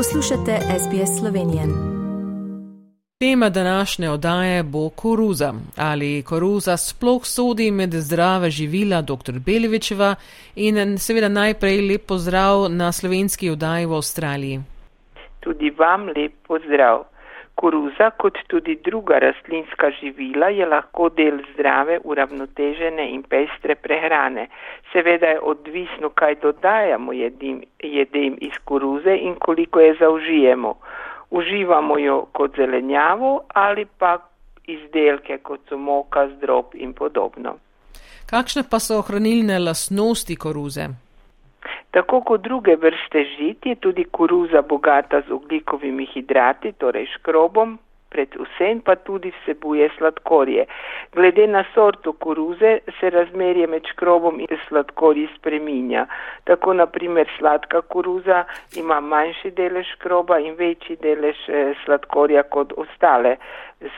Poslušate SBS Slovenije. Tema današnje oddaje bo koruza. Ali koruza sploh sodi med zdrave živila dr. Belevičeva in seveda najprej lep pozdrav na slovenski oddaji v Avstraliji. Tudi vam lep pozdrav. Koruza, kot tudi druga rastlinska živila, je lahko del zdrave, uravnotežene in pestre prehrane. Seveda je odvisno, kaj dodajamo jedim, jedem iz koruze in koliko je zaužijemo. Uživamo jo kot zelenjavo ali pa izdelke, kot so moka, zdrob in podobno. Kakšne pa so ohranilne lastnosti koruze? Tako kot druge vrste žit je tudi koruza bogata z oglikovimi hidrati, torej škrobom, predvsem pa tudi vsebuje sladkorje. Glede na sorto koruze se razmerje med škrobom in sladkorji spreminja. Tako naprimer sladka koruza ima manjši delež škroba in večji delež eh, sladkorja kot ostale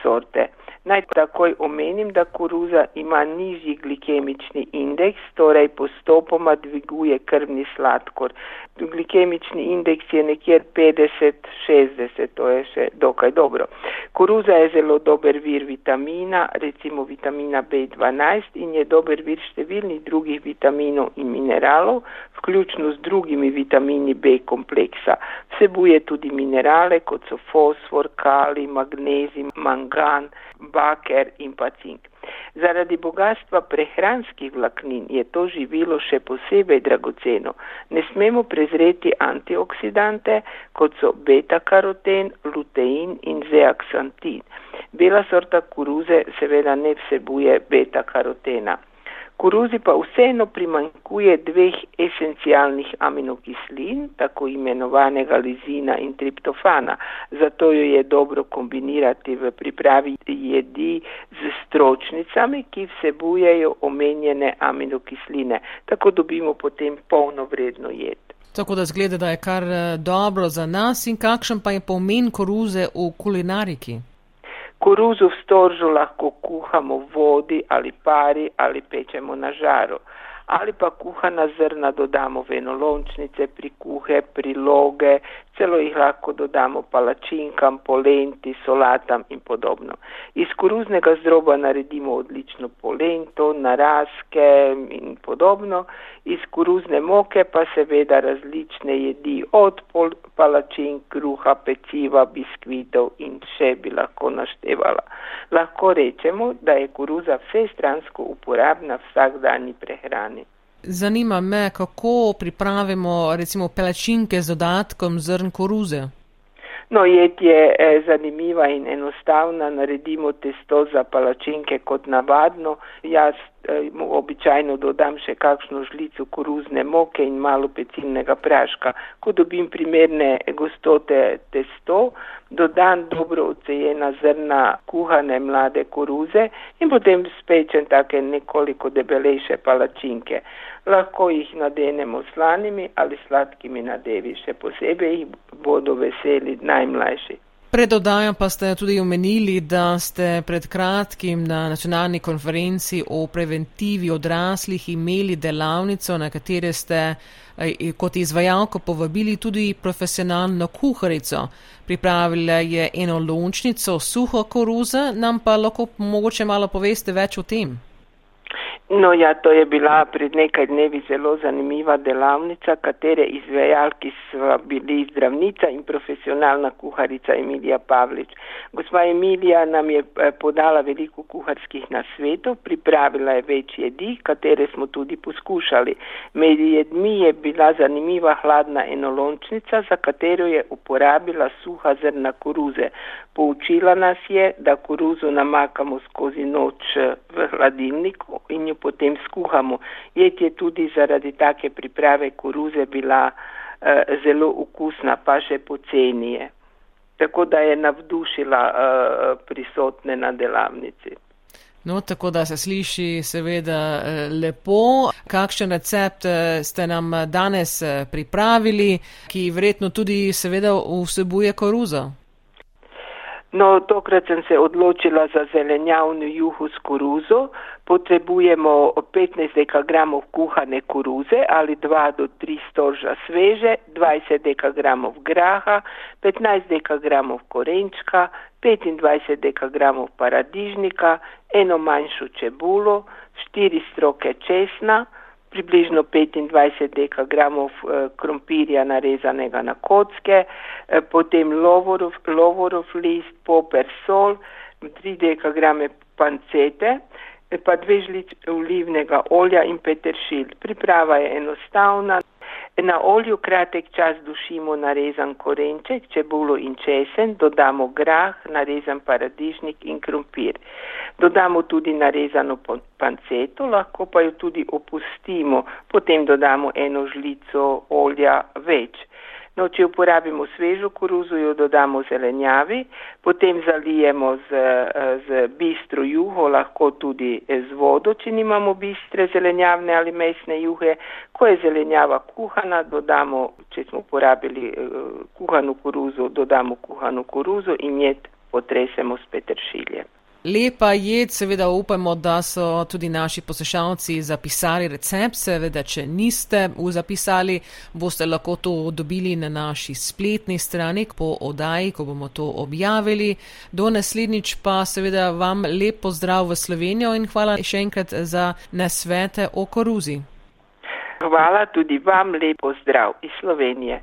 sorte. Naj takoj omenim, da koruza ima nižji glikemični indeks, torej postopoma dviguje krvni sladkor. Glikemični indeks je nekjer 50-60, to je še dokaj dobro. Koruza je zelo dober vir vitamina, recimo vitamina B12 in je dober vir številnih drugih vitaminov in mineralov, vključno z drugimi vitamini B kompleksa. Vsebuje tudi minerale, kot so fosfor, kali, magnezij, mangan, baker in pa cink. Zaradi bogatstva prehranskih vlaknin je to živilo še posebej dragoceno. Ne smemo prezreti antioksidante, kot so beta-karoten, lutein in zeaksantin. Bela sorta koruze seveda ne vsebuje beta-karotena. Koruzi pa vseeno primankuje dveh esencialnih aminokislin, tako imenovanega lizina in triptofana. Zato jo je dobro kombinirati v pripravi jedi z stročnicami, ki vsebujejo omenjene aminokisline. Tako dobimo potem polnovredno jed. Tako da zgleda, da je kar eh, dobro za nas in kakšen pa je pomen koruze v kulinariki. Koruzo v storžu lahko kuhamo v vodi ali pari ali pečemo na žaru. Ali pa kuhana zrna dodamo v enolončnice, prikuhe, priloge, celo jih lahko dodamo palačinkam, polenti, solatam in podobno. Iz koruznega zdroba naredimo odlično polento, narazke in podobno. Iz koruzne moke pa seveda različne jedi od palačink, kruha, peciva, biskvitov in še bi lahko naštevala. Lahko rečemo, da je koruza vsestransko uporabna v vsakdanji prehrani. Zanima me, kako pripravimo recimo palačinke z dodatkom zrn koruze. No, jed je eh, zanimiva in enostavna. Naredimo testo za palačinke kot navadno. Jaz eh, običajno dodam še kakšno žlico koruzne moke in malo pecilnega praška. Ko dobim primerne gostote testo, dodam dobro ocejena zrna kuhane mlade koruze in potem spečem take nekoliko debelejše palačinke lahko jih nadenemo slanimi ali sladkimi nadevi, še posebej jih bodo veseli najmlajši. Pred oddajo pa ste tudi omenili, da ste pred kratkim na nacionalni konferenci o preventivi odraslih imeli delavnico, na katere ste eh, kot izvajalko povabili tudi profesionalno kuharico. Pripravila je eno lončnico suho koruze, nam pa lahko mogoče malo poveste več o tem. No ja, to je bila pred nekaj dnevi zelo zanimiva delavnica, katere izvajalki so bili zdravnica in profesionalna kuharica Emilija Pavlič. Gospa Emilija nam je eh, podala veliko kuharskih nasvetov, pripravila je več jedi, katere smo tudi poskušali. Med jedmi je bila zanimiva hladna enolončnica, za katero je uporabila suha zrna koruze. Poučila nas je, da koruzo namakamo skozi noč eh, v hladilniku in jo potem skuhamo. Jed je tudi zaradi take priprave koruze bila uh, zelo okusna, pa še pocenije. Tako da je navdušila uh, prisotne na delavnici. No, tako da se sliši seveda lepo. Kakšen recept ste nam danes pripravili, ki verjetno tudi seveda vsebuje koruzo? No, tokrat sem se odločila za zelenjavno juhu s koruzo. Potrebujemo 15 dekagramov kuhane koruze ali 2 do 3 storža sveže, 20 dekagramov graha, 15 dekagramov korenčka, 25 dekagramov paradižnika, eno manjšo čebulo, 4 stroke česna, približno 25 dekagramov eh, krompirja narezanega na kocke, eh, potem lovorov, lovorov list, poper, sol, 3 dekagrame pancete, eh, pa dve žlič olivnega olja in peteršilj. Priprava je enostavna. Na olju kratek čas dušimo narezan korenček, čebulo in česen, dodamo grah, narezan paradižnik in krompir. Dodamo tudi narezano panceto, lahko pa jo tudi opustimo, potem dodamo eno žlico olja več. No, če uporabimo svežo koruzo, jo dodamo zelenjavi, potem zalijemo z, z bistro juho, lahko tudi z vodo, če nimamo bistre zelenjavne ali mesne juhe. Ko je zelenjava kuhana, dodamo, če smo uporabili eh, kuhano koruzo, dodamo kuhano koruzo in jed potresemo s peteršiljem. Lepa jed, seveda upamo, da so tudi naši poslušalci zapisali recept. Seveda, če niste zapisali, boste lahko to dobili na naši spletni strani po odaji, ko bomo to objavili. Do naslednjič pa seveda vam lep pozdrav v Slovenijo in hvala še enkrat za nasvete o koruzi. Hvala tudi vam, lep pozdrav iz Slovenije.